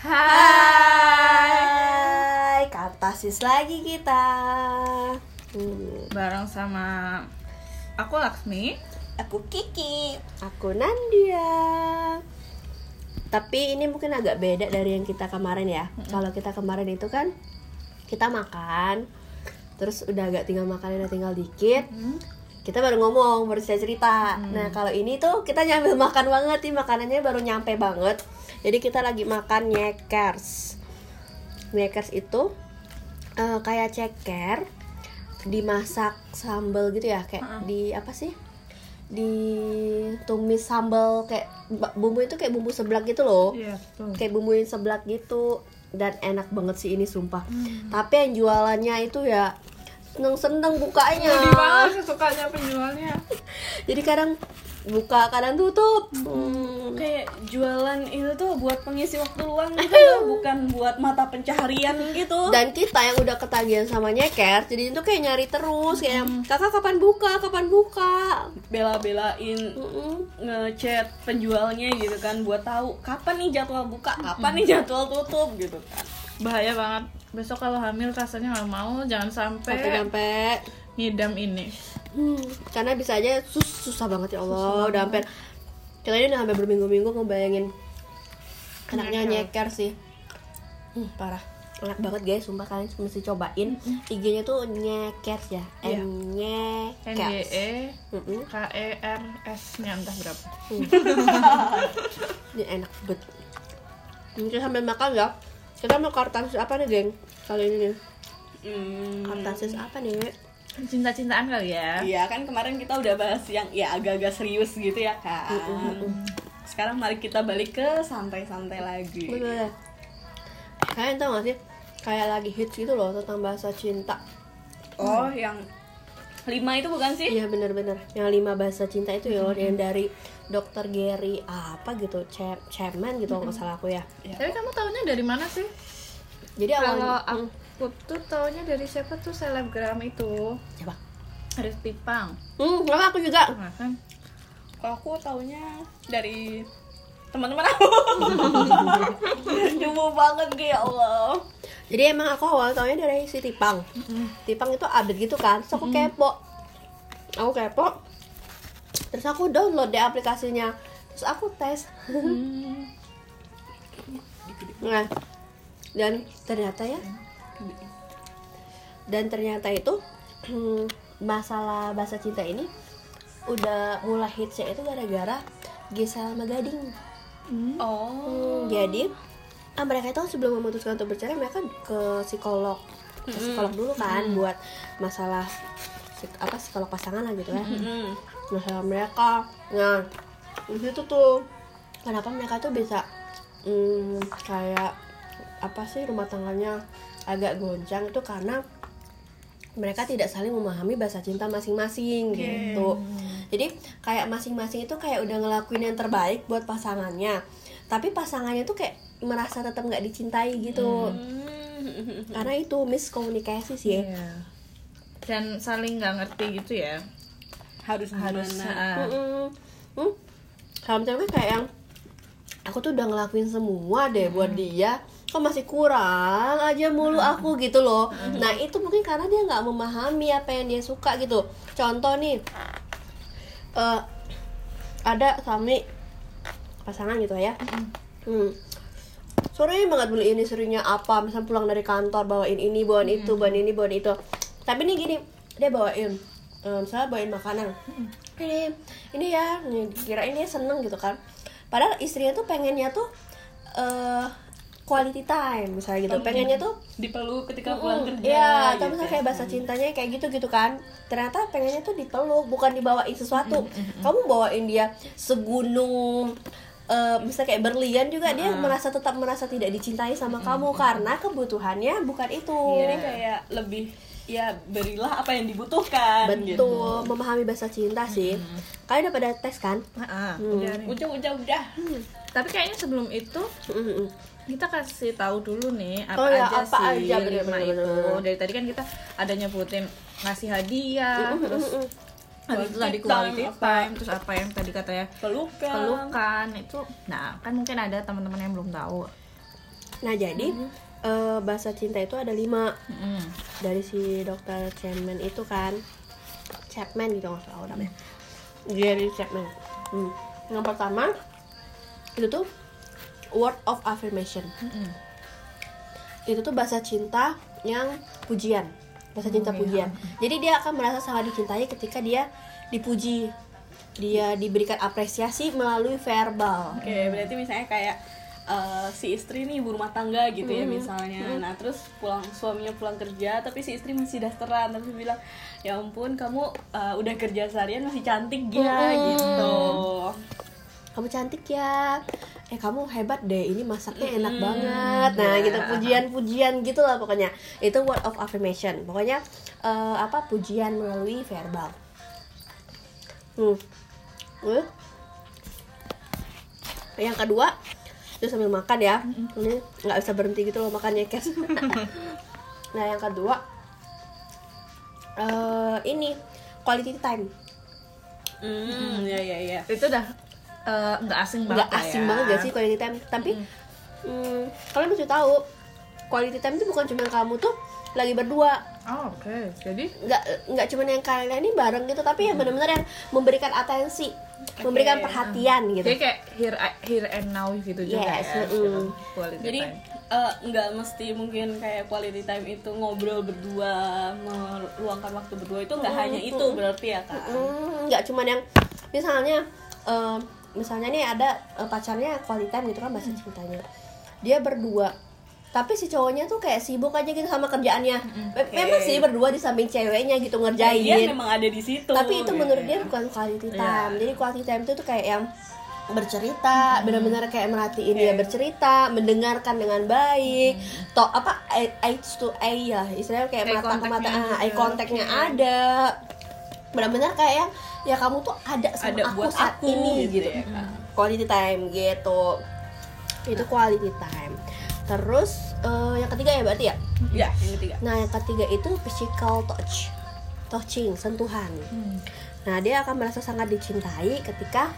Hai, katasis lagi kita. Hmm, Bareng sama aku Laksmi. aku Kiki, aku Nandia. Tapi ini mungkin agak beda dari yang kita kemarin ya. Kalau kita kemarin itu kan kita makan, terus udah agak tinggal makannya udah tinggal dikit. Kita baru ngomong, baru cerita cerita. Nah kalau ini tuh kita nyambil makan banget nih makanannya baru nyampe banget. Jadi kita lagi makan nyekers. Nyekers itu eh, kayak ceker dimasak sambal gitu ya kayak di apa sih ditumis sambal kayak bumbu itu kayak bumbu seblak gitu loh Iya, betul. kayak bumbuin seblak gitu dan enak banget sih ini sumpah tapi yang jualannya itu ya seneng seneng bukanya Di mana sih sukanya penjualnya? jadi kadang buka kadang tutup. Hmm. kayak jualan itu tuh buat pengisi waktu luang gitu loh, bukan buat mata pencaharian gitu. Dan kita yang udah ketagihan sama nyeker jadi itu kayak nyari terus kayak kakak kapan buka? Kapan buka? Bela-belain Mm-mm. ngechat penjualnya gitu kan buat tahu kapan nih jadwal buka kapan nih jadwal tutup gitu kan. Bahaya banget. Besok kalau hamil rasanya nggak mau, jangan sampai sampai-sampai ngidam ini. Hmm, karena bisa aja sus susah banget ya Allah. Udah hampir kita ini udah hampir berminggu-minggu ngebayangin enaknya nyeker. sih. Hmm, parah. Enak banget guys. Sumpah kalian mesti cobain. IG-nya tuh nyekers ya. Iya. N N Y E Mm-mm. K E R S nya entah berapa. ini enak banget. Mungkin sambil makan ya kita mau kartansis apa nih geng? Kali ini. Nih hmm, kartansis apa nih Cinta-cintaan kali ya. iya kan kemarin kita udah bahas yang ya agak-agak serius gitu ya kan? Sekarang mari kita balik ke santai-santai lagi. Kalian tau gak sih Kayak lagi hits gitu loh tentang bahasa cinta. Oh yang lima itu bukan sih? Iya bener-bener. Yang lima bahasa cinta itu ya Yang dari dokter Gary apa gitu Chap Chapman gitu kalau nggak salah aku ya. Tapi kamu taunya dari mana sih? Jadi Kalau awalnya aku tuh taunya dari siapa tuh selebgram itu? Siapa? Arif Pipang. Hmm, aku juga? Nah, kan? kalau aku taunya dari teman-teman aku. Jumbo banget gue ya Allah. Jadi emang aku awal taunya dari si Tipang. Tipang itu update gitu kan Terus aku kepo. Aku kepo. Terus aku download deh aplikasinya. Terus aku tes. Nah Dan ternyata ya Dan ternyata itu Masalah bahasa cinta ini Udah mulai hitsnya itu gara-gara Gisel sama Gading. Oh. Hmm, jadi ah, mereka itu sebelum memutuskan untuk bercerai mereka ke psikolog. Ke psikolog dulu kan buat masalah apa psikolog pasangan lah gitu ya. Hmm. masalah mereka. Nah di situ tuh kenapa mereka tuh bisa hmm, kayak apa sih rumah tangganya agak goncang itu karena mereka tidak saling memahami bahasa cinta masing-masing gitu jadi kayak masing-masing itu kayak udah ngelakuin yang terbaik buat pasangannya tapi pasangannya tuh kayak merasa tetap nggak dicintai gitu Hmm. karena itu miskomunikasi sih ya. Iya. Dan saling nggak ngerti gitu ya. harus Harus Mm-mm. Hmm? Kalau misalnya kayak yang aku tuh udah ngelakuin semua deh buat dia, kok masih kurang aja mulu aku gitu loh. Nah itu mungkin karena dia nggak memahami apa yang dia suka gitu. Contoh nih, eh ada suami pasangan gitu ya. Hmm. Sore banget beli ini serinya apa, misalnya pulang dari kantor bawain ini, bawain itu, bawain ini, bawain itu. Tapi nih gini, dia bawain, eh, misalnya bawain makanan. Ini, ini ya, nih, kirain dia seneng gitu kan. Padahal istrinya tuh pengennya tuh eh quality time misalnya gitu. Pengennya tuh dipeluk ketika pulang kerja Iya, gitu tapi misalnya ya. kayak bahasa cintanya kayak gitu gitu kan. Ternyata pengennya tuh dipeluk, bukan dibawain sesuatu. Kamu bawain dia segunung eh misalnya kayak berlian juga dia merasa tetap merasa tidak dicintai sama kamu karena kebutuhannya bukan itu. jadi kayak lebih ya berilah apa yang dibutuhkan Betul, gitu. memahami bahasa cinta sih. Kalian udah pada tes kan? Ah, ah, Hmm. udah udah udah udah Tapi kayaknya sebelum itu Mm-mm. Kita kasih tahu dulu nih apa Oh ya, aja apa sih aja, bener, lima bener, itu. bener. Dari tadi kan kita ada nyebutin ngasih hadiah, terus habis itu tadi Quality time, time, terus apa yang tadi katanya pelukan pelukan itu. Nah, kan mungkin ada teman-teman yang belum tahu. nah jadi eh, bahasa cinta itu ada lima Mm-mm. dari si dokter Chapman itu kan Chapman gitu nggak salah namanya Gary Chapman hmm. yang pertama itu tuh word of affirmation. Mm-mm. itu tuh bahasa cinta yang pujian. Bahasa cinta pujian. Jadi dia akan merasa sangat dicintai ketika dia dipuji. Dia diberikan apresiasi melalui verbal. Oke, berarti misalnya kayak eh, si istri nih ibu rumah tangga gitu ya misalnya. Nah, terus pulang suaminya pulang kerja tapi si istri masih dasteran terus bilang, "Ya ampun, kamu eh, udah kerja seharian masih cantik ya." gitu. kamu cantik ya eh kamu hebat deh ini masaknya enak banget. Nah gitu pujian-pujian gitu lah pokoknya. Itu word of affirmation. Pokoknya eh, apa pujian melalui verbal. Hmm. Eh. yang kedua itu sambil makan ya. Ini nggak bisa berhenti gitu loh makannya kes. Nah yang kedua eh ini quality time. Hmm, ya ya ya. itu udah eh, nggak asing banget nggak asing ya. banget gak sih quality time tapi hmm, kalian mesti tahu quality time itu bukan cuma kamu tuh lagi berdua oh, oke jadi nggak nggak cuma yang kalian ini bareng gitu tapi yang benar-benar yang memberikan atensi memberikan perhatian gitu jadi kayak here here and now gitu juga Yes, ya mm. gitu. Quality Jadi time. eh, nggak mesti mungkin kayak quality time itu ngobrol berdua, meluangkan waktu berdua itu nggak hanya itu berarti ya kak. Hmm, nggak cuman yang misalnya eh, misalnya nih ada eh, pacarnya quality time gitu kan bahasa cintanya. Dia berdua. Tapi si cowoknya tuh kayak sibuk aja gitu sama kerjaannya. Me- memang sih berdua di samping ceweknya gitu Dia ngerjain memang ada di situ. tapi itu gitu menurut ya. dia bukan quality time. Jadi quality time itu tuh kayak yang bercerita benar-benar kayak merhatiin dia bercerita mendengarkan dengan baik. To apa eye to eye ya istilahnya kayak Eye mata ke mata ah, eye gitu. contactnya ada benar-benar kayak yang ya kamu tuh ada sama Ada aku buat saat aku ini gitu gitu, ya, Kak. quality time gitu itu quality time terus eh, yang ketiga ya berarti ya Ya, yang ketiga. Nah, yang ketiga itu physical touch. Touching, sentuhan. Nah, dia akan merasa sangat dicintai ketika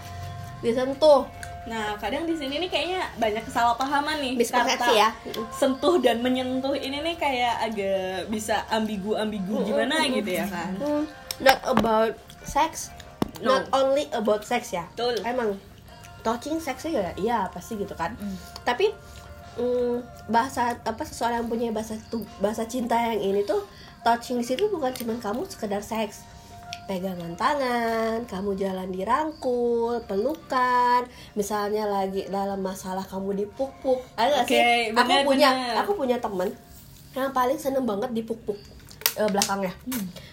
disentuh. Nah, kadang di sini nih kayaknya banyak kesalahpahaman nih. Mispersepsi Kata ya. Sentuh dan menyentuh ini nih kayak agak bisa ambigu-ambigu gimana gitu ya kan. Hmm, not about sex. No. Not only about sex ya. Betul. Emang touching seksnya ya iya pasti gitu kan. Tapi mm, bahasa apa seseorang yang punya bahasa tu- bahasa cinta yang ini tuh touching di situ bukan cuma kamu sekedar seks pegangan tangan, kamu jalan dirangkul, pelukan, misalnya lagi dalam masalah kamu ada nggak Oke, sih? aku benar, punya, benar. aku punya temen yang paling seneng banget dipuk-puk eh, belakangnya,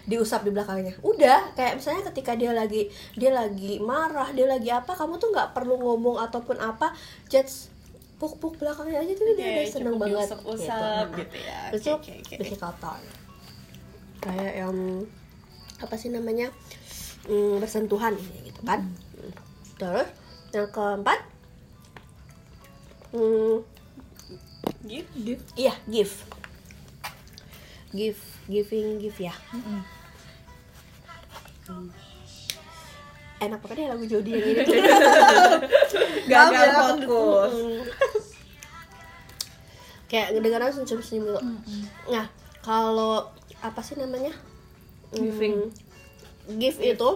diusap di belakangnya. Udah, kayak misalnya ketika dia lagi dia lagi marah, dia lagi apa, kamu tuh nggak perlu ngomong ataupun apa, just puk-puk belakangnya aja tuh dia Oke, udah seneng banget. diusap-usap Nah, gitu ya. Physical touch. Kayak yang apa sih namanya Hmm, bersentuhan gitu kan. Hmm. Terus yang keempat, hmm, Gitu. iya give, give, giving, give ya. Hmm. Enak banget ya lagu Jody yang ini. Gagal ya, fokus. Kayak ngedengarnya senyum-senyum gitu. Nah, kalau apa sih namanya? Hmm, Giving. give itu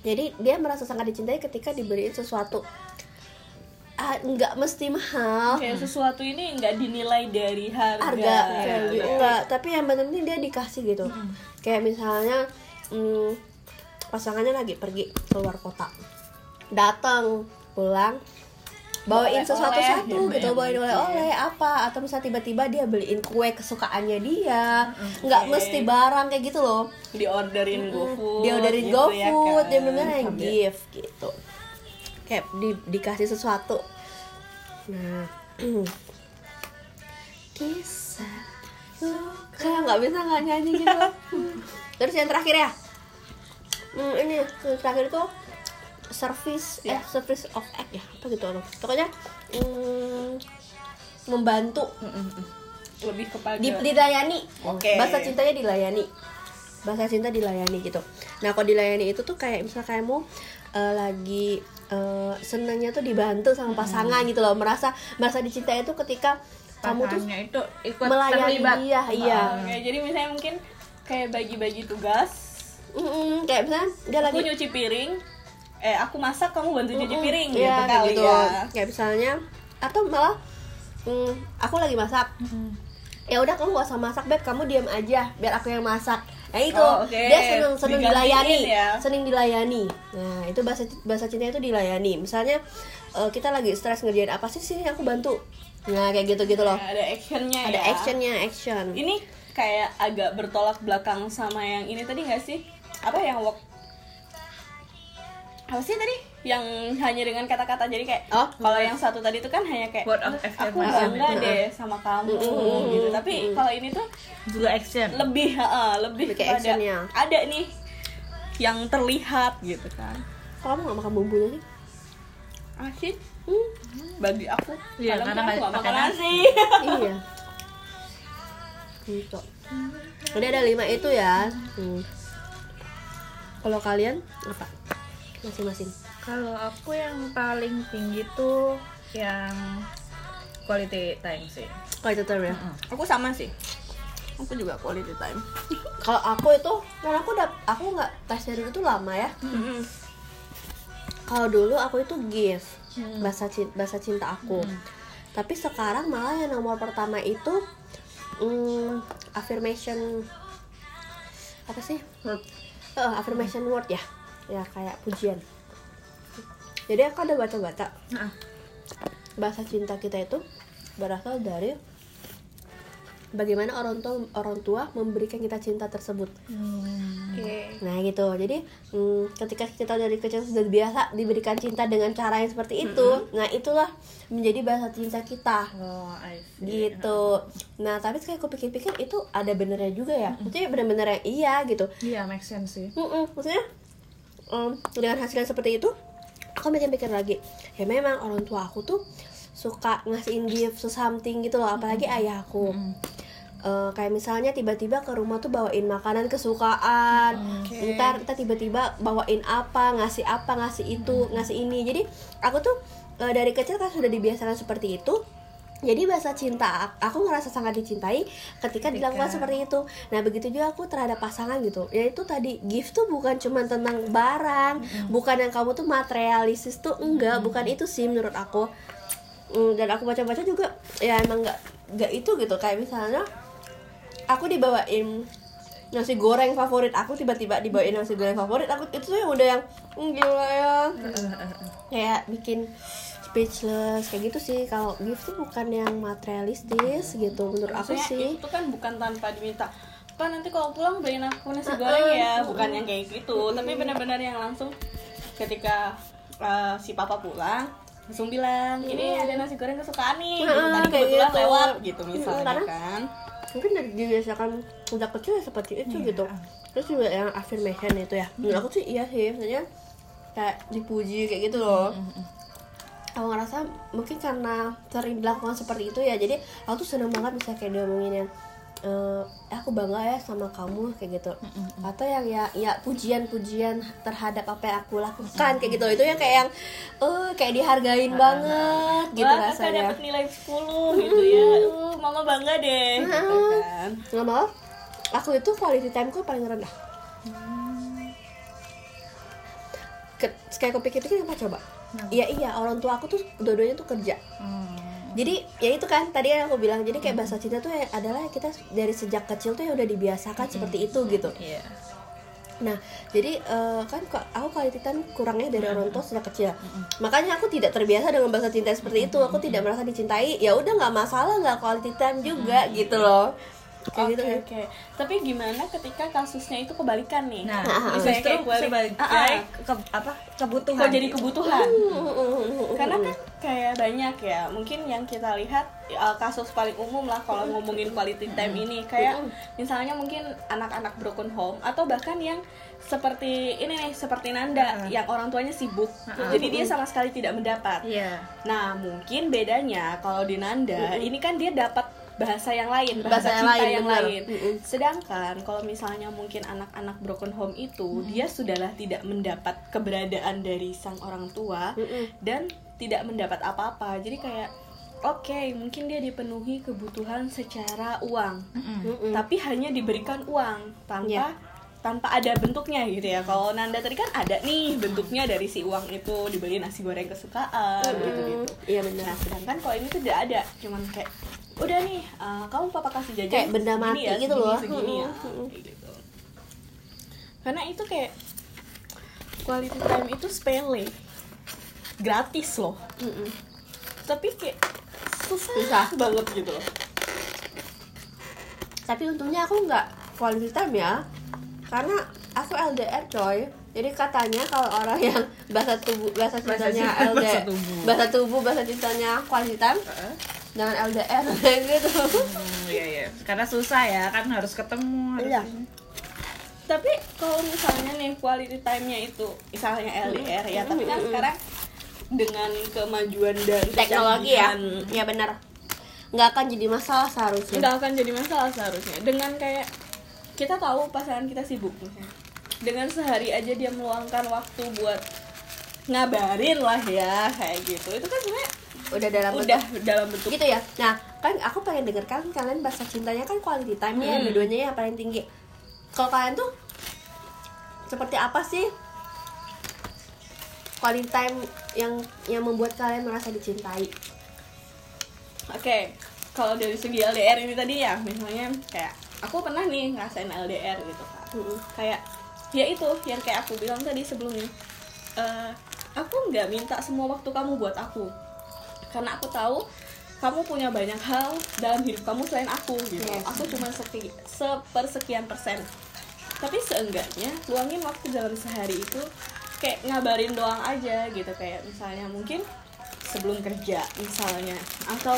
jadi dia merasa sangat dicintai ketika diberiin sesuatu Ah, nggak mesti mahal. Kayak sesuatu ini nggak dinilai dari harga. harga Ya, value ya. enggak tapi yang penting dia dikasih gitu. Kayak misalnya hmm, pasangannya lagi pergi keluar kota. Datang pulang bawain Oleh-oleh, sesuatu satu gitu gitu ya, bawain gitu oleh-oleh apa. Atau misalnya tiba-tiba dia beliin kue kesukaannya dia. Nggak Oke. mesti barang kayak gitu loh. Diorderin GoFood. dia orderin gitu ya GoFood kan. dia bener gift gitu kayak di, dikasih sesuatu. Nah kisah suka. Nggak bisa nggak nyanyi gitu. Terus yang terakhir ya? Hmm, ini yang terakhir itu service eh service of act ya apa gitu loh pokoknya hmm, membantu. Lebih kepada di, dilayani. Oke. bahasa cintanya dilayani. Bahasa cinta dilayani gitu. Nah kalau dilayani itu tuh kayak misalnya kamu eh, lagi eh, senangnya tuh dibantu sama pasangan gitu loh. Merasa merasa dicintai itu ketika kamu tuh itu ikut melayani terlibat. dia iya. Oke, jadi misalnya mungkin kayak bagi-bagi tugas. Mm-mm, kayak misalnya dia lagi aku nyuci piring. Eh aku masak kamu bantu nyuci Mm-mm. piring Iya, gitu kayak kali gitu. ya. Kayak misalnya atau malah mm, aku lagi masak. Ya udah kamu gak usah masak, Beb, kamu diam aja biar aku yang masak. Nah itu Oh, oke. dia seneng seneng Digantiin dilayani, ya. seneng dilayani. Nah itu bahasa bahasa cinta itu dilayani. Misalnya eh, kita lagi stres ngerjain apa sih sini aku bantu. Nah kayak gitu gitu loh. Ada actionnya Ada ya actionnya, action. ini kayak agak bertolak belakang sama yang ini tadi nggak sih apa yang work apa sih tadi yang hanya dengan kata-kata jadi kayak Oh. kalau yang satu tadi itu kan hanya kayak Word of aku affirmation bangga itu. deh sama kamu gitu tapi kalau ini tuh juga action lebih heeh, lebih Lebih ke kepada actionnya. ada nih yang terlihat gitu kan kamu gak makan bumbunya sih? asin Hmm, bagi aku Iya, kadang karena aku nggak nggak makan nasi iya. Gitu. Jadi ada lima itu ya. Hmm. Kalau kalian apa? Masing-masing. Kalau aku yang paling tinggi tuh yang quality time sih itu term ya. aku sama sih aku juga quality time Kalau aku itu, kan aku udah aku nggak tes dari itu lama ya. Kalau dulu aku itu gift bahasa cinta, bahasa cinta aku. Tapi sekarang malah yang nomor pertama itu hmm, affirmation apa sih? Eh, affirmation word ya, ya kayak pujian. Jadi aku ada baca-baca bahasa cinta kita itu berasal dari bagaimana orang tua orang tua memberikan kita cinta tersebut. oke. Nah gitu, jadi hmm, ketika kita dari kecil sudah biasa diberikan cinta dengan cara yang seperti itu, nah itulah menjadi bahasa cinta kita. Oh gitu. Nah tapi kayak aku pikir-pikir itu ada benernya juga ya, maksudnya bener-bener yang iya gitu. iya make sense sih. Mm-mm, maksudnya em, dengan hasilnya seperti itu, aku mikir-mikir lagi, ya memang orang tua aku tuh suka ngasihin gift something gitu loh, apalagi ayahku. Eh, kayak misalnya tiba-tiba ke rumah tuh bawain makanan kesukaan. Oke. ntar kita tiba-tiba bawain apa ngasih apa ngasih itu ngasih ini. Jadi aku tuh eh, dari kecil kan sudah dibiasakan seperti itu jadi bahasa cinta aku ngerasa sangat dicintai ketika dilakukan seperti itu. Nah begitu juga aku terhadap pasangan gitu. Yaitu tadi gift tuh bukan cuma tentang barang bukan yang kamu tuh materialistis tuh enggak bukan itu sih menurut aku. Mm, dan aku baca-baca juga ya emang nggak nggak itu gitu. Kayak misalnya aku dibawain nasi goreng favorit aku tiba-tiba dibawain nasi goreng favorit aku itu tuh yang udah yang "Hmm, gila ya. Kayak bikin speechless kayak gitu sih. Kalau gift tuh bukan yang materialistis gitu menurut aku Maksudnya sih. itu kan bukan tanpa diminta. Pak nanti kalau pulang beliin aku nasi goreng ya. bukan yang kayak gitu tapi benar-benar yang langsung ketika uh, si papa pulang langsung bilang ini ada nasi goreng kesukaan nih. Gitu. Tadi kebetulan gitu. lewat gitu Mm, misalnya karena- kan. mungkin dari dibiasakan sejak kecil ya seperti itu gitu. Terus juga yang affirmation itu ya. Menurut aku sih iya sih maksudnya kayak dipuji kayak gitu loh aku ngerasa mungkin karena sering dilakukan seperti itu ya. Jadi aku tuh seneng banget bisa kayak diomongin yang eh aku bangga ya sama kamu kayak gitu. Atau yang ya ya pujian-pujian terhadap apa yang aku lakukan kayak gitu. Itu yang kayak yang eh kayak dihargain banget gitu Wah, rasanya. dapat nilai 10 gitu ya. Uh, mama bangga deh gitu kan. Nggak mau. Aku itu quality time ku paling rendah. Ke- kayak aku pikir-pikir apa coba iya iya orang tua aku tuh dua-duanya tuh kerja. Hmm. jadi ya itu kan tadi yang aku bilang jadi kayak bahasa cinta tuh ya adalah kita dari sejak kecil tuh ya udah dibiasakan seperti itu gitu. iya. Nah jadi eh, kan aku quality time kurangnya dari orang tua sejak kecil. Makanya aku tidak terbiasa dengan bahasa cinta seperti itu. Aku tidak merasa dicintai. Ya udah nggak masalah nggak quality time juga gitu loh Oke gitu kan oke. Tapi gimana ketika kasusnya itu kebalikan nih? nah Nah, misalnya justru kayak quali- sebagai Ah, ah. ke- apa kebutuhan Kok jadi kebutuhan? Hmm. Karena kan kayak banyak ya, mungkin yang kita lihat uh, kasus paling umum lah kalau ngomongin quality time ini kayak misalnya mungkin anak-anak broken home atau bahkan yang seperti ini nih seperti Nanda yang orang tuanya sibuk, jadi dia sama sekali tidak mendapat. iya Nah, mungkin bedanya kalau di Nanda, ini kan dia dapat bahasa yang lain, Bahasa bahasa, yang cinta lain, yang benar. lain. Sedangkan kalau misalnya mungkin anak-anak broken home itu, dia sudahlah tidak mendapat keberadaan dari sang orang tua Mm-mm. dan tidak mendapat apa-apa. Jadi kayak oke mungkin dia dipenuhi kebutuhan secara uang Mm-mm. tapi hanya diberikan uang tanpa Iya. Tanpa ada bentuknya gitu ya. Kalau Nanda tadi kan ada nih bentuknya dari si uang itu dibeli nasi goreng kesukaan gitu gitu Iya benar. nah sedangkan kalau ini tuh tidak ada cuman kayak udah nih uh, kamu papa kasih jajan Kayak benda segini mati ya, gitu segini, loh. segini ya. Gitu. Karena itu kayak quality time itu sepele. Gratis loh. Mm-mm. tapi kayak susah, Susah. banget gitu loh. Tapi untungnya aku nggak quality time ya, karena aku LDR coy. Jadi katanya kalau orang yang bahasa tubuh, bahasa cintanya cinta, LDR, bahasa tubuh. bahasa tubuh, bahasa cintanya quality time, jangan LDR kayak gitu. Hmm, iya iya. Karena susah ya, kan harus ketemu. Harus Iya. tapi kalau misalnya nih quality time-nya itu misalnya LDR ya tapi kan sekarang dengan kemajuan dan Teknologi ya, ya benar. Nggak akan jadi masalah seharusnya. nggak akan jadi masalah seharusnya dengan kayak kita tahu pasangan kita sibuk misalnya dengan sehari aja dia meluangkan waktu buat ngabarin lah ya kayak gitu. Itu kan sebenarnya Udah dalam bentuk udah dalam bentuk gitu ya? Nah kan aku pengen denger kan kalian bahasa cintanya kan quality time ya Hmm. dua-duanya yang paling tinggi. Kalau kalian tuh seperti apa sih quality time yang yang membuat kalian merasa dicintai? Oke, kalau dari segi LDR ini tadi ya, misalnya kayak aku pernah nih ngerasain LDR gitu kan. Mm-mm. Kayak ya itu yang kayak aku bilang tadi sebelumnya. Eh, aku nggak minta semua waktu kamu buat aku, karena aku tahu kamu punya banyak hal dalam hidup kamu selain aku gitu. Yes. Aku cuma seki, sepersekian persen. Tapi seenggaknya luangin waktu dalam sehari itu kayak ngabarin doang aja gitu kayak misalnya mungkin sebelum kerja misalnya atau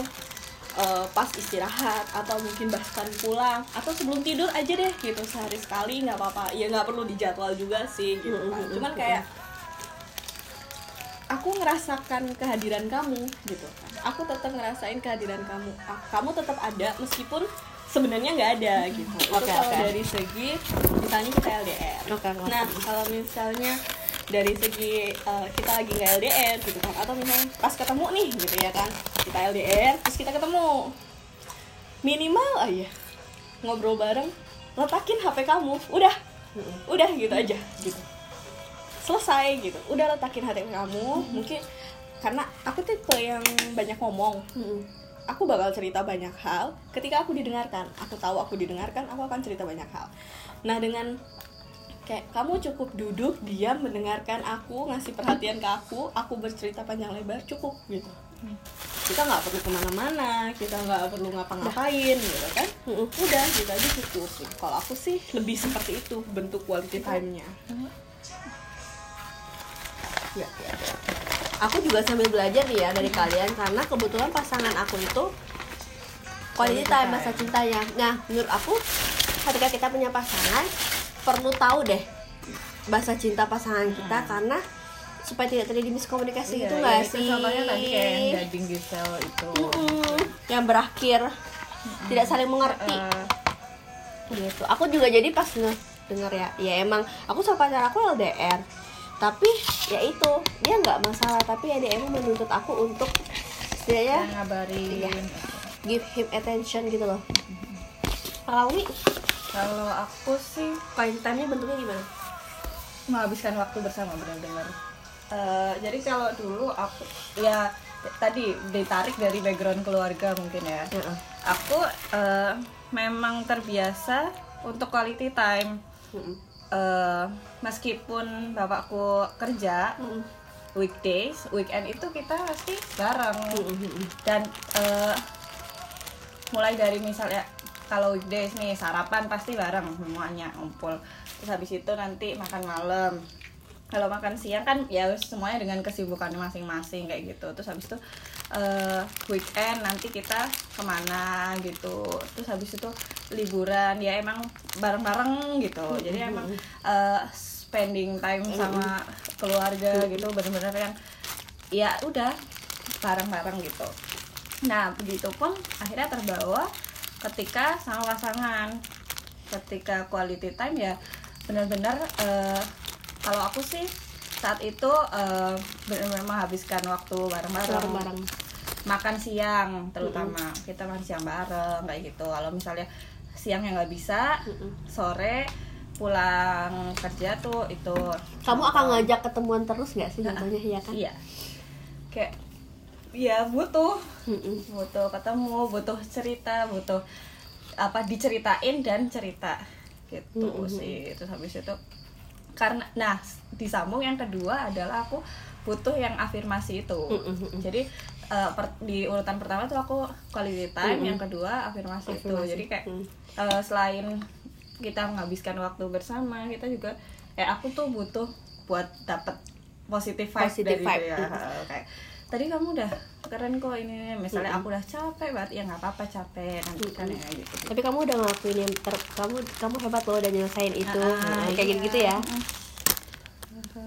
eh, pas istirahat atau mungkin bahkan pulang atau sebelum tidur aja deh gitu sehari sekali nggak apa-apa. Ya nggak perlu dijadwal juga sih gitu kan. cuman kayak aku ngerasakan kehadiran kamu gitu kan. Aku tetap ngerasain kehadiran kamu. Ah, kamu tetap ada meskipun sebenarnya nggak ada gitu. Itu Oke, kalau oke. dari segi misalnya kita LDR ngerti. nah kalau misalnya dari segi eh, kita lagi nggak LDR gitu kan. Atau misalnya pas ketemu nih gitu ya kan. Kita LDR terus kita ketemu. Minimal aja ngobrol bareng letakin HP kamu. Udah. Udah gitu aja gitu. Selesai gitu. Udah letakin HP kamu. Mungkin karena aku tipe yang banyak ngomong. Aku bakal cerita banyak hal. Ketika aku didengarkan aku tahu aku didengarkan aku akan cerita banyak hal. Nah dengan kayak kamu cukup duduk diam mendengarkan aku ngasih perhatian ke aku aku bercerita panjang lebar cukup gitu. Kita nggak perlu ke mana-mana kita nggak perlu ngapa-ngapain gitu kan. Mm-mm. udah gitu aja cukup kalau aku sih lebih seperti itu bentuk quality time-nya. Ya, ya, ya. Aku juga sambil belajar nih ya dari kalian karena kebetulan pasangan aku itu quality time bahasa cintanya. Nah, menurut aku ketika kita punya pasangan perlu tahu deh bahasa cinta pasangan kita karena supaya tidak terjadi miskomunikasi Iya, gitu iya, nggak itu sih? Contohnya tadi kayak yang daging Gisel itu. Mm-mm. yang berakhir tidak saling mengerti Eh, gitu aku juga jadi pas nge- denger ya ya emang aku sama pacar aku LDR tapi ya itu dia nggak masalah tapi ya dia emang menuntut aku untuk setidaknya yang ngabarin. Iya. give him attention gitu loh kalau Wi Kalau aku sih quality time-nya bentuknya gimana? menghabiskan waktu bersama benar-benar. Eh, jadi kalau dulu aku ya tadi ditarik dari background keluarga mungkin ya. Heeh. Aku eh, memang terbiasa untuk quality time. Mm-mm. Eh, meskipun bapakku kerja Mm-mm. weekdays, weekend itu kita pasti bareng. Dan eh, mulai dari misalnya kalau weekdays nih sarapan pasti bareng semuanya ngumpul. Terus habis itu nanti makan malam. Kalau makan siang kan ya semuanya dengan kesibukan masing-masing kayak gitu. Terus habis itu eh, weekend nanti kita ke mana gitu. Terus habis itu liburan. Ya emang bareng-bareng gitu. Jadi emang eh, spending time sama keluarga gitu bener-bener yang ya udah bareng-bareng gitu. Nah begitu pun akhirnya terbawa ketika sama pasangan ketika quality time ya benar-benar eh, kalau aku sih saat itu eh, benar-benar menghabiskan waktu bareng-bareng. Makan siang terutama kita makan siang bareng kayak gitu. Kalau misalnya siang yang nggak bisa sore pulang kerja tuh itu. Kamu akan ngajak ketemuan terus nggak sih contohnya ya kan? Iya. Kayak ya butuh Mm-mm. butuh ketemu butuh cerita butuh apa diceritain dan cerita gitu Mm-mm. sih terus habis itu karena nah disambung yang kedua adalah aku butuh yang afirmasi itu Mm-mm. jadi eh, per- di urutan pertama tuh aku quality time Mm-mm. yang kedua afirmasi, itu Afirmasi. jadi kayak Mm. eh, selain kita menghabiskan waktu bersama kita juga kayak aku tuh butuh buat dapet positive vibe Positive dari vibe, dia mm. kayak tadi kamu udah keren kok ini misalnya aku udah capek banget. Ya nggak apa-apa capek nanti kan ya gitu. Tapi kamu udah ngelakuin yang ter kamu kamu hebat loh udah nyelesain itu. Ah, Nah, kayak iya. gitu gitu ya. Mm.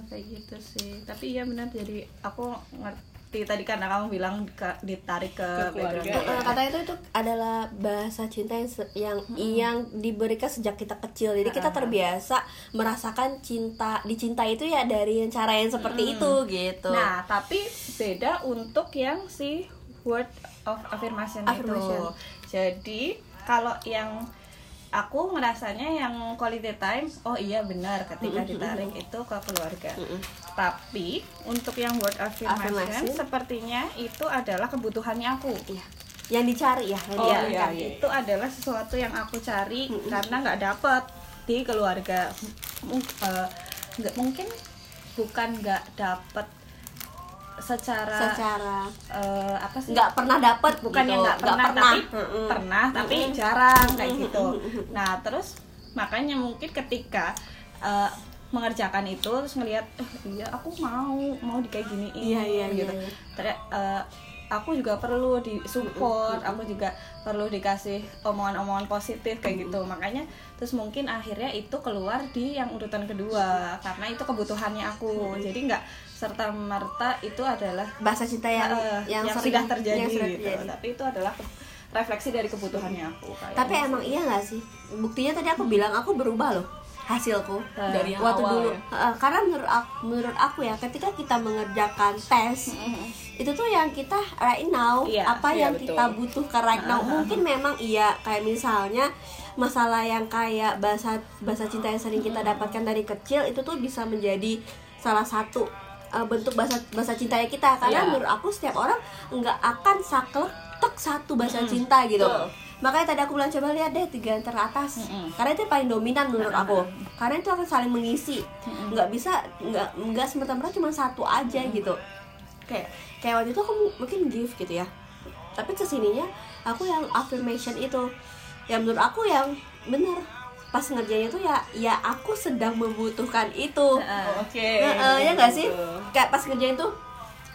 kayak gitu sih. Tapi iya benar jadi aku ngerti tadi karena kamu bilang ke- ditarik ke, Ke keluarga, background. ya. Katanya itu itu adalah bahasa cinta yang yang yang diberikan sejak kita kecil jadi kita terbiasa merasakan cinta dicintai itu ya dari cara yang seperti itu gitu Nah, tapi beda untuk yang si word of affirmation, Affirmation. itu. Jadi, kalau yang aku ngerasanya yang quality time, oh iya benar ketika ditarik itu ke keluarga. Tapi untuk yang word affirmation, Affirmation. sepertinya itu adalah kebutuhannya aku. Iya. yang dicari ya yang Oh Iya, iya. itu adalah sesuatu yang aku cari karena nggak dapet di keluarga. Eh, nggak mungkin bukan nggak dapet secara, secara eh, apa sih? nggak pernah dapat bukan gitu. yang nggak pernah, tapi Mm-mm. pernah tapi Mm-mm. jarang kayak gitu. Nah terus makanya mungkin ketika eh, mengerjakan itu terus ngelihat eh iya aku mau mau di kayak giniin Iya, iya, gitu. iya, iya. Ternyata, eh, aku juga perlu di support, aku juga perlu dikasih omongan-omongan positif kayak gitu. Makanya terus mungkin akhirnya itu keluar di yang urutan kedua karena itu kebutuhannya aku. Jadi nggak serta merta itu adalah bahasa cinta yang eh, yang, yang, sering- sudah terjadi yang sudah gitu. terjadi. Tapi itu adalah refleksi dari kebutuhannya aku. kayaknya tapi sih. emang iya nggak sih buktinya tadi aku bilang aku berubah loh hasilku Dari yang waktu awal dulu ya. Eh, karena menurut aku, menurut aku ya ketika kita mengerjakan tes itu tuh yang kita right now Iya, apa iya, yang betul. kita butuhkan right now mungkin memang iya kayak misalnya masalah yang kayak bahasa bahasa cinta yang sering kita dapatkan dari kecil itu tuh bisa menjadi salah satu eh, bentuk bahasa bahasa cintanya kita. Karena Iya. menurut aku setiap orang nggak akan saklek tek satu bahasa cinta gitu. Betul. makanya tadi aku bilang coba lihat deh tiga yang teratas. Karena itu paling dominan menurut aku. Karena itu akan saling mengisi. Nggak bisa nggak nggak semerta-merta cuma satu aja gitu. Kayak kayak waktu itu aku mu- mungkin give gitu ya. Tapi ke sininya aku yang affirmation itu. Yang menurut aku yang bener pas ngerjainnya tuh ya ya aku sedang membutuhkan itu. Oke. Nah, eh, ya nggak sih? Kayak pas ngerjain tuh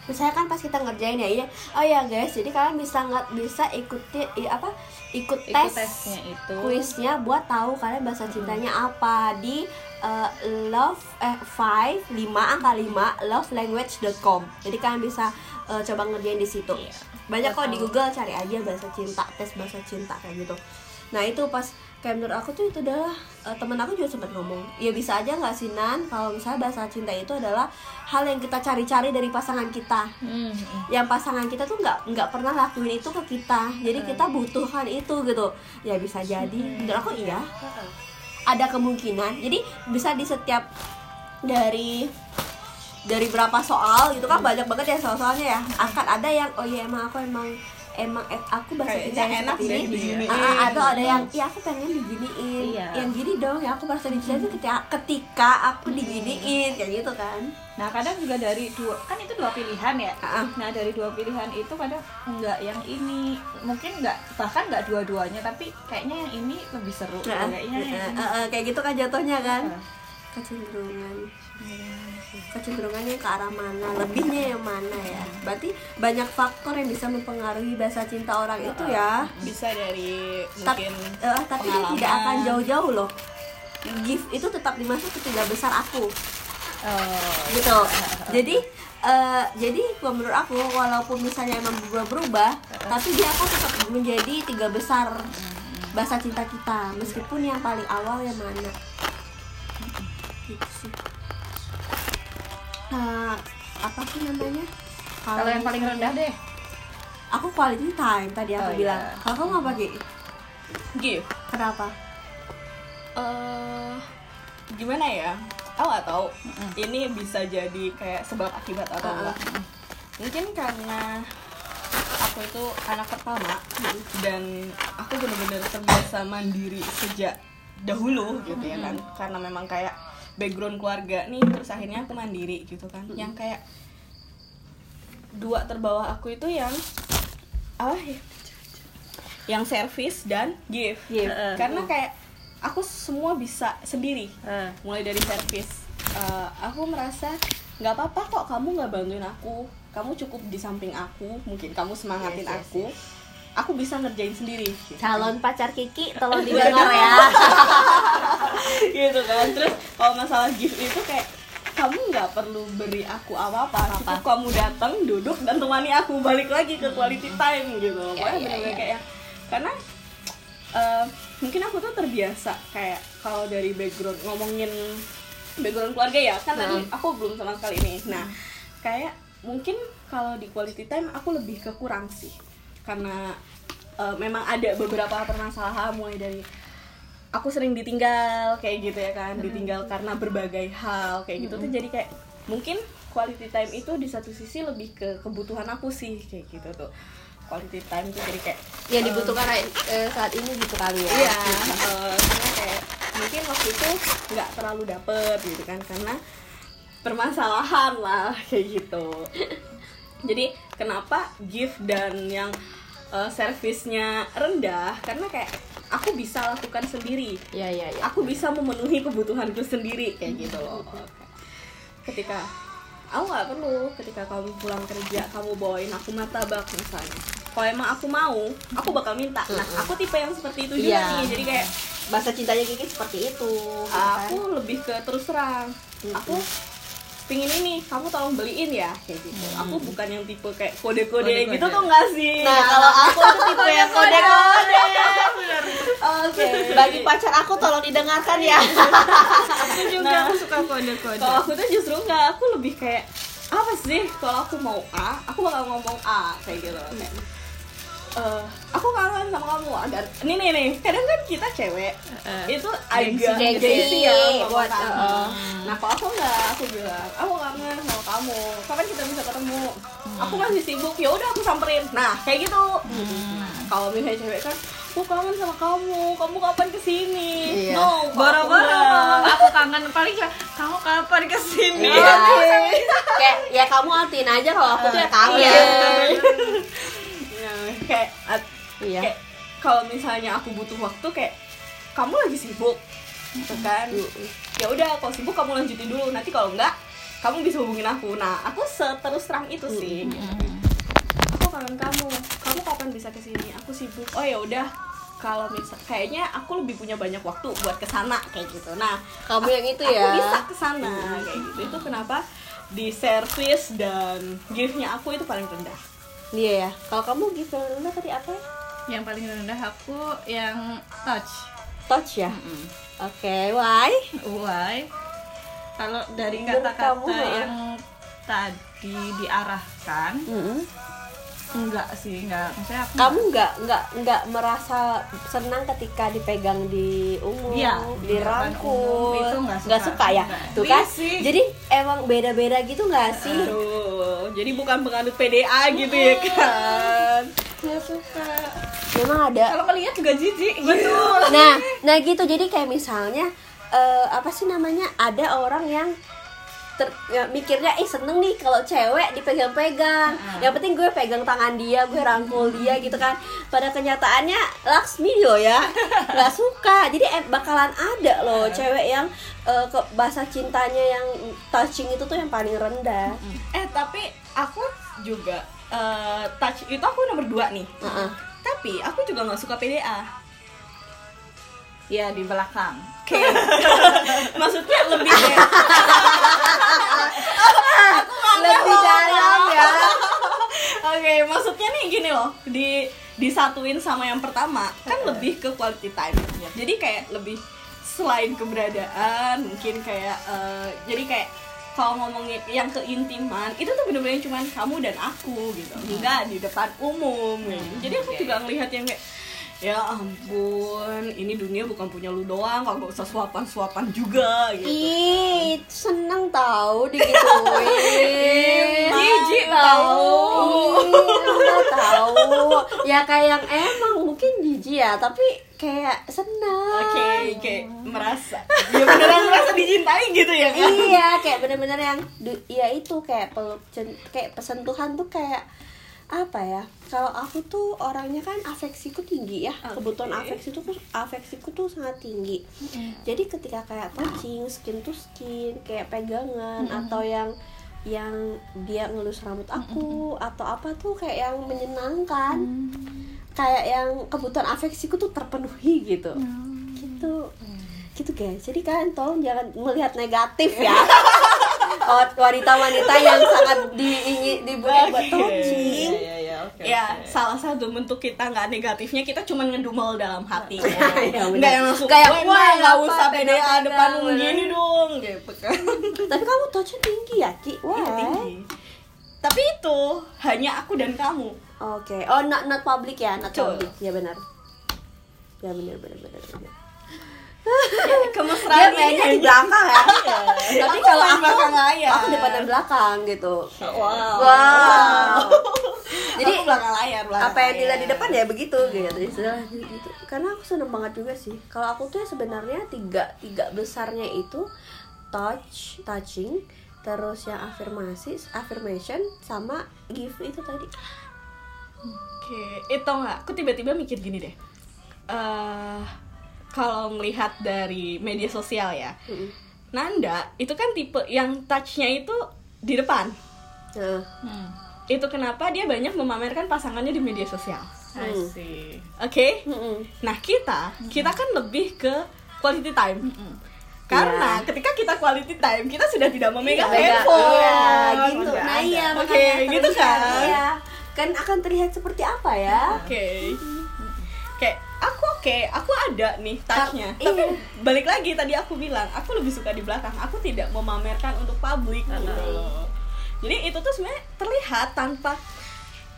misalnya kan pas kita ngerjain ya iya. Oh ya guys jadi kalian bisa nggak bisa ikuti i- apa ikut Ikut tes tesnya itu. kuisnya buat tahu kalian bahasa cintanya apa di eh, love eh 5 5 angka 5 lovelanguage.com jadi kalian bisa eh, coba ngerjain di situ. Iya. banyak kok di Google cari aja bahasa cinta tes bahasa cinta kayak gitu. Nah itu pas kayak menurut aku tuh itu adalah eh, temen aku juga sempat ngomong ya bisa aja nggak sih nan? Kalau misalnya bahasa cinta itu adalah hal yang kita cari-cari dari pasangan kita. Hmm, hmm. yang pasangan kita tuh nggak nggak pernah lakuin itu ke kita. Jadi kita butuhkan itu gitu. Ya bisa jadi. Menurut aku iya. Ada kemungkinan. Jadi bisa di setiap dari dari berapa soal gitu kan banyak banget ya soal-soalnya ya. Akan ada yang oh iya emang aku emang emang eh, aku bahasa Kayaknya kita yang enak seperti ini diginiin. Ah, ah, atau ada yang iya aku pengen diginiin Iya. yang gini dong yang aku merasa dicintai itu ketika ketika aku diginiin kayak gitu kan Nah kadang juga dari dua kan itu dua pilihan ya. Ah. Nah dari dua pilihan itu kadang enggak yang ini mungkin enggak bahkan enggak dua-duanya tapi kayaknya yang ini lebih seru. Nah, kayaknya ini. eh, eh, kayak gitu kan jatuhnya kan Ah. kecenderungan kecenderungannya ke arah mana lebihnya yang mana ya. Berarti banyak faktor yang bisa mempengaruhi bahasa cinta orang itu ya. Bisa dari tapi mungkin eh, tapi ini pengalaman. tidak akan jauh-jauh loh. Gift itu tetap dimasuk ke tiga besar aku. Oh, gitu. Jadi eh, jadi menurut aku walaupun misalnya emang berubah-berubah tapi dia akan tetap menjadi tiga besar bahasa cinta kita meskipun yang paling awal yang mana. Gitu sih Nah, apa sih namanya? Kalau yang paling rendah deh. aku quality time tadi aku Oh, bilang. Iya. kalau kamu apa Gi? gift kenapa? Eh gimana ya? Aku nggak tahu. Ini bisa jadi kayak sebab akibat atau Uh-uh. enggak. mungkin karena aku itu anak pertama dan aku benar-benar terbiasa mandiri sejak dahulu gitu ya kan. Karena memang kayak background keluarga nih terus akhirnya aku mandiri gitu kan. Yang kayak dua terbawah aku itu yang apa ya? Yang service dan give. Eh, karena kayak aku semua bisa sendiri. Eh. mulai dari service. Eh, aku merasa nggak apa-apa kok kamu nggak bantuin aku. Kamu cukup di samping aku mungkin kamu semangatin Yes, yes, aku aku bisa ngerjain sendiri. Gitu. calon pacar Kiki tolong didengar ya. Gitu kan. Terus kalau masalah gift itu kayak kamu nggak perlu beri aku apa-apa cukup kamu datang duduk dan temani aku balik lagi ke quality time gitu Ya, pokoknya ya, bener-bener ya. kayak karena eh, mungkin aku tuh terbiasa kayak kalau dari background ngomongin background keluarga ya kan tadi Nah. aku belum sama sekali ini. Nah kayak mungkin kalau di quality time aku lebih ke kurang sih karena eh, memang ada beberapa permasalahan mulai dari aku sering ditinggal kayak gitu ya kan ditinggal karena berbagai hal kayak gitu tuh jadi kayak mungkin quality time itu di satu sisi lebih ke kebutuhan aku sih kayak gitu tuh. Quality time tuh jadi kayak yang dibutuhkan eh, saat ini gitu kali ya? Iya eh, karena kayak mungkin waktu itu nggak terlalu dapet gitu kan karena permasalahan lah kayak gitu. Jadi kenapa gift dan yang eh, servisnya rendah? Karena kayak aku bisa lakukan sendiri. Ya ya ya aku bisa memenuhi kebutuhanku sendiri kayak gitu loh. Ketika aku nggak perlu ketika kamu pulang kerja kamu bawain aku martabak misalnya. Kalau emang aku mau aku bakal minta. Nah aku tipe yang seperti itu juga Iya. nih. Jadi kayak bahasa cintanya Kiki seperti itu gitu kan. aku lebih ke terus terang. Aku pingin ini kamu tolong beliin ya kayak gitu. Aku bukan yang tipe kayak kode-kode Kode-kode. gitu tuh nggak sih? Nah kalau aku itu tipe yang kode-kode. oke. Bagi pacar aku tolong didengarkan ya. Aku juga Nah. aku suka kode-kode. kalau aku tuh justru nggak aku lebih kayak apa sih? Kalau aku mau A aku bakal ngomong A kayak gitu. Kayak eh, aku kangen sama kamu agar nih nih nih. Kadang kan kita cewek Eh, itu agak Gengsi. ya Buat, kangen. eh, nah kalau aku nggak aku bilang aku kangen sama kamu. Kapan kita bisa ketemu? Aku masih sibuk ya udah aku samperin. Nah kayak gitu. Kalau misalnya cewek kan aku kangen sama kamu. Kamu kapan ke sini Iya. no Boro-boro. nggak. ngomong aku kangen paling cuma kamu kapan ke sini? Iya. kayak ya kamu altin aja kalau aku tuh ya kangen. Iya. Ya, kayak at- iya. kayak kalau misalnya aku butuh waktu kayak kamu lagi sibuk gitu kan? Ya udah kalau sibuk kamu lanjutin dulu nanti kalau enggak kamu bisa hubungin aku. Nah aku seterus terang itu sih. Aku kangen kamu. Kamu kapan bisa ke sini aku sibuk. Oh ya udah. Kalau misal kayaknya aku lebih punya banyak waktu buat ke sana kayak gitu. Nah kamu yang itu aku ya? bisa ke sana kayak gitu. Itu kenapa di service dan giftnya aku itu paling rendah iya ya kalau kamu gitu rendah tadi apa ya? Yang paling rendah aku yang touch. touch ya oke why Why? Kalau dari kata-kata yang tadi diarahkan, Mm-mm. enggak sih, enggak. Maksudnya aku kamu nggak nggak nggak merasa senang ketika dipegang di umum Iya, dirangkul umum, itu nggak suka. suka ya Nggak. tuh kan Risih. jadi emang beda beda gitu nggak sih Aduh, jadi bukan penganut PDA gitu ya kan? Nggak suka. memang ada. Kalau ngeliat juga jijik. Betul. Nah nah gitu. Jadi kayak misalnya eh, apa sih namanya? Ada orang yang ter, ya, mikirnya ih seneng nih kalau cewek dipegang-pegang. Yang penting gue pegang tangan dia gue rangkul dia gitu kan. Pada kenyataannya Laksmi loh ya nggak suka. Jadi em- bakalan ada loh cewek yang eh, ke bahasa cintanya yang touching itu tuh yang paling rendah. Eh tapi aku juga eh, touch itu aku nomor dua nih. Heeh. tapi aku juga nggak suka PDA Ya di belakang. kayak maksudnya lebih lebih dalam ya. Oke, maksudnya nih gini loh, di disatuin sama yang pertama kan lebih ke quality time. Jadi kayak lebih selain keberadaan, mungkin kayak eh, jadi kayak kalau ngomongin yang keintiman itu tuh bener-bener cuman kamu dan aku gitu. Enggak di depan umum gitu. jadi aku juga ngelihat yang kayak ya ampun ini dunia bukan punya lu doang kalau gak usah suapan-suapan juga gitu Ih, seneng tahu digituin. Jijik tahu. Ih, tahu. Ya kayak yang emang mungkin jijik ya, tapi kayak seneng. oke kayak merasa ya beneran merasa dicintai gitu ya kan iya kayak bener-bener yang ya itu kayak peluk kayak pesentuhan tuh kayak apa ya kalau aku tuh orangnya kan afeksiku tinggi ya. Kebutuhan afeksi tuh afeksiku tuh sangat tinggi. Jadi ketika kayak touching skin to skin kayak pegangan atau yang yang dia ngelus rambut aku atau apa tuh kayak yang menyenangkan kayak yang kebutuhan afeksiku tuh terpenuhi gitu. Gitu. Gitu guys. Jadi kalian tolong jangan melihat negatif ya wanita-wanita yang sangat diingin dibuat buat touching Iya, iya, oke. ya oke. salah satu bentuk kita nggak negatifnya kita cuma ngedumel dalam hati Iya, nggak yang langsung Kayak, "Woi, wah, nggak usah PDA depan bener." gini dong gitu kan tapi kamu touchnya tinggi ya ki wah Iya, tinggi. tapi itu hanya aku dan kamu oke oh not not public ya not Betul. public ya benar ya benar benar benar benar Ya, dia kemesraan mainnya ini di belakang ya? Tapi Aku kalau aku belakang layar. aku depan dan belakang gitu. Wow. Wow. Jadi Jadi, belakang layar belakang apa yang dilihat di layar. depan ya begitu gitu. Istilahnya gitu. Karena aku seneng banget juga sih. Kalau aku tuh ya sebenarnya tiga tiga besarnya itu touch touching terus yang afirmasi affirmation sama give itu tadi. Oke, itu nggak? Aku tiba-tiba mikir gini deh. eh kalau melihat dari media sosial ya, Mm-mm. Nanda itu kan tipe yang touchnya itu di depan. nah Hmm. Itu kenapa dia banyak memamerkan pasangannya di media sosial. I Hmm. see. Oke? mm-mm. Nah kita, kita kan lebih ke quality time. Karena ketika kita quality time, kita sudah tidak memegang Iya, handphone. iya, gitu Nggak nah ada. iya Oke, makanya gitu terlihat, kan? iya. kan akan terlihat seperti apa ya Oke. Kayak aku oke, aku ada nih touchnya. Iya. Tapi balik lagi tadi aku bilang, aku lebih suka di belakang. Aku tidak memamerkan untuk publik gitu loh. Jadi itu tuh sebenarnya terlihat tanpa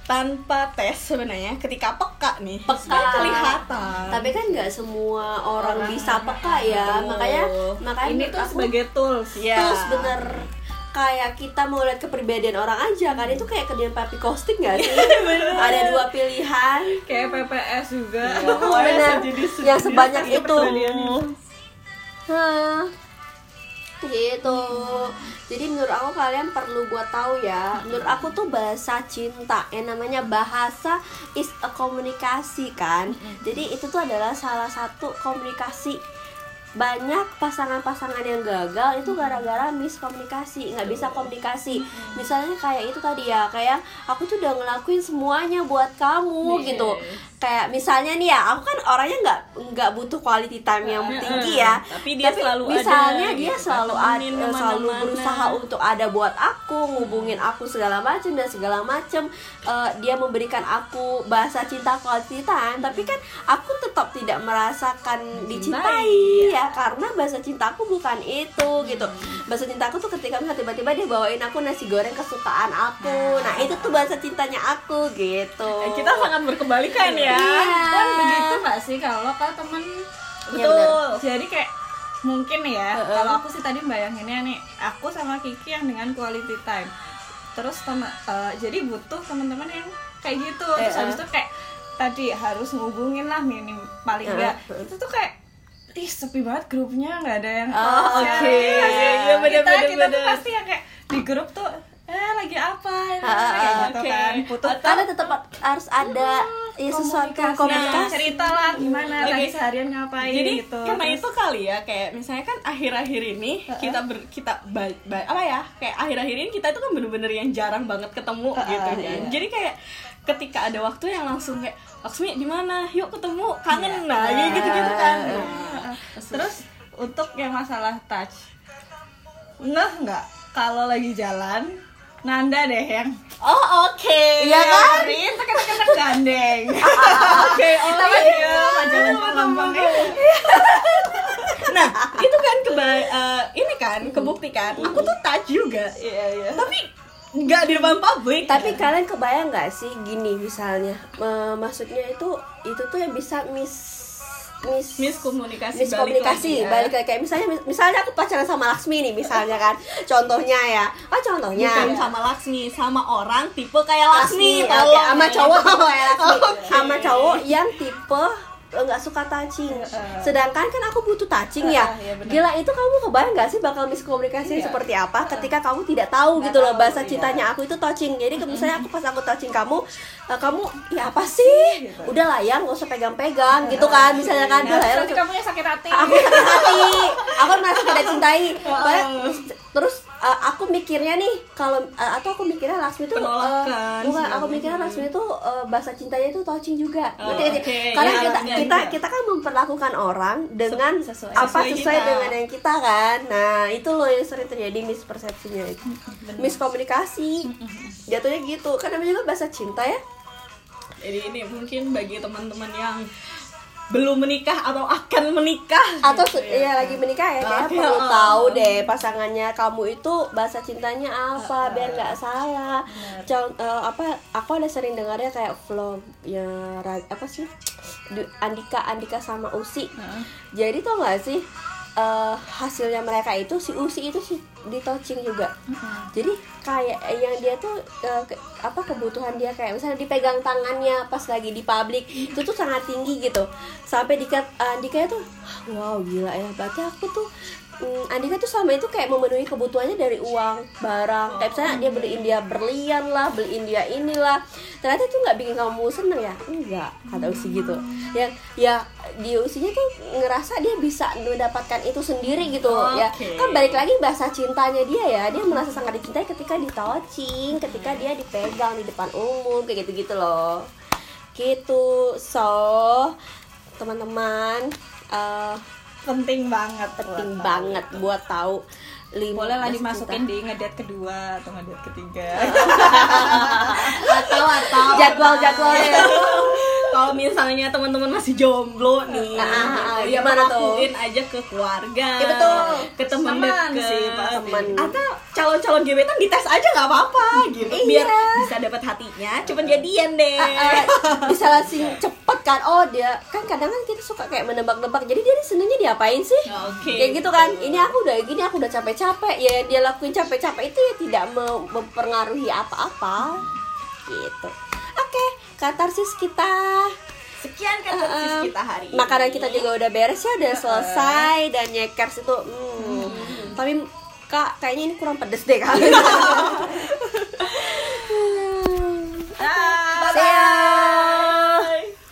tanpa tes sebenarnya ketika peka nih Peka. sebenarnya kelihatan tapi kan nggak semua orang, Orang bisa peka ya Betul. makanya makanya Ini tuh aku sebagai tools. Iya. terus bener kayak kita mau lihat kepribadian orang aja kan? Itu kayak kerjaan papi costing gak sih? Ada dua pilihan. Kayak PPS juga. Ya, sejenis- yang sebanyak kayak itu. Hah. gitu. Jadi menurut aku kalian perlu buat tahu ya menurut aku tuh bahasa cinta yang namanya bahasa is a komunikasi kan? Jadi itu tuh adalah salah satu komunikasi banyak pasangan-pasangan yang gagal itu gara-gara miskomunikasi nggak bisa komunikasi. Misalnya kayak itu tadi ya kayak aku tuh udah ngelakuin semuanya buat kamu Yes. gitu kayak misalnya nih ya aku kan orangnya nggak nggak butuh quality time yang tinggi ya. Tapi dia selalu ada misalnya dia gitu, selalu ada temenin selalu berusaha untuk ada buat aku ngubungin aku segala macam dan segala macam Eh, dia memberikan aku bahasa cinta quality time. Tapi kan aku tetap tidak merasakan dicintai. ya karena bahasa cintaku bukan itu gitu bahasa cintaku tuh ketika misalnya tiba-tiba dia bawain aku nasi goreng kesukaan aku nah itu tuh bahasa cintanya aku gitu Eh, kita sangat berkebalikan ya Iya. Dan begitu nggak sih kalau ke temen Iya, betul. Jadi kayak mungkin ya Heeh. kalau aku sih tadi bayanginnya nih aku sama Kiki yang dengan quality time. Terus teman eh, jadi butuh teman-teman yang kayak gitu. Terus Heeh. habis itu kayak tadi harus ngubungin lah minim paling enggak. Itu tuh kayak ih sepi banget grupnya nggak ada yang Oh, oke. Iya sih? Iya, bener, kita bener, kita tuh pasti yang kayak di grup tuh eh lagi apa Ah, kayak ah, gitu oke. kan butuh karena tetap harus ada ya sesuatu komunikasi cerita lah gimana lagi seharian ngapain Jadi gitu karena Terus- itu kali ya kayak misalnya kan akhir-akhir ini kita ber, kita ba- ba- apa ya kayak akhir-akhir ini kita itu kan bener-bener yang jarang banget ketemu Uh, gitu kan. iya. Jadi kayak ketika ada waktu yang langsung kayak Laksmi di mana? Yuk ketemu kangen Iya. nah kayak gitu-gitu kan. Heeh. terus untuk yang masalah touch ngeh nggak kalau lagi jalan Nanda deh yang Oh oke. Iya kan? Rin tekan-tekan gandeng Oke, oh iya, jalan pelan-pelan. Nah, itu kan keba eh, ini kan kebuktikan aku tuh touch juga iya iya tapi nggak di depan publik tapi kalian kebayang nggak sih gini misalnya eh, maksudnya itu itu tuh yang bisa mis mis miskomunikasi miskomunikasi balik, balik lagi ya. lagi kayak misalnya misalnya aku pacaran sama Laksmi nih misalnya kan contohnya ya ah contohnya bukan sama Laksmi sama orang tipe kayak Laksmi, Laksmi, tolong sama ya. cowok kayak Laksmi Oke. sama cowok yang tipe nggak suka touching. Sedangkan kan aku butuh touching ya. Iya benar. gila itu kamu kebayang nggak sih bakal miskomunikasi Iya. seperti apa ketika kamu tidak tahu Nggak gitu loh bahasa iya. cintanya aku itu touching. Jadi misalnya aku pas aku touching kamu eh, kamu ya apa sih? Gitu. udah lah ya nggak usah pegang-pegang gitu kan misalnya kan. Nah, ya kamu yang sakit hati. Aku sakit hati. Aku merasa tidak cintai Soalnya, terus uh, aku mikirnya nih kalau uh, atau aku mikirnya Laksmi itu uh, bukan aku mikirnya Laksmi itu uh, bahasa cintanya itu touching juga Oh, nggak sih? oke. karena Ya, kita iya, kita iya. kita kan memperlakukan orang dengan sesuai- apa sesuai sesuai kita. dengan yang kita kan nah itu loh yang sering terjadi mispersepsinya itu miskomunikasi jatuhnya gitu kan namanya juga bahasa cinta ya jadi ini mungkin bagi teman-teman yang belum menikah atau akan menikah? Atau gitu se- ya lagi menikah ya kayak perlu tahu deh pasangannya kamu itu bahasa cintanya apa biar nggak salah. Con- eh, apa aku ada sering dengarnya kayak vlog ya apa sih? Andika Andika sama Usi. Heeh. jadi tau nggak sih eh, hasilnya mereka itu si Usi itu si di touching juga jadi kayak yang dia tuh eh, ke- apa kebutuhan dia kayak misalnya dipegang tangannya pas lagi di publik itu tuh sangat tinggi gitu. Sampai dikat Andika tuh wow gila ya. Berarti aku tuh mm, Andika tuh sama itu kayak memenuhi kebutuhannya dari uang barang. Kayak misalnya dia beliin dia berlian lah beliin dia inilah. Ternyata itu nggak bikin kamu seneng ya? Enggak kata Usi gitu. Ya ya di usinya tuh ngerasa dia bisa mendapatkan itu sendiri gitu ya. Oke. kan balik lagi bahasa cintanya dia ya. Dia merasa sangat dicintai ketika ditouching ketika dia dipegang di depan umum kayak gitu gitu loh. Gitu. So teman-teman eh, penting banget penting buat banget buat tahu. Lima boleh lah dimasukin di ngedate kedua atau ngedate ketiga. Atau atau. Jadwal jadwalnya kalau misalnya teman-teman masih jomblo nih Ah, ah, ah, ya gimana tuh? lakuin aja ke keluarga Iya, betul. ke teman deket. sih. Teman. atau calon-calon gebetan dites aja nggak apa-apa gitu. Iya. biar bisa dapat hatinya cepet jadian deh. Eh, bisa langsung cepet kan? Oh dia kan kadang kan kita suka kayak menebak-nebak. Jadi dia senengnya diapain sih? Oke, kayak gitu kan? Ini aku udah gini aku udah capek-capek. Ya dia lakuin capek-capek. Itu ya tidak me- mempengaruhi apa-apa. Gitu katarsis kita. Sekian katarsis uh, eh, kita hari ini. Makanan kita juga udah beres ya, udah selesai dan nyekers itu. Hmm. hmm. Tapi Kak, kayaknya ini kurang pedes deh kak. Ah, Bye. Bye.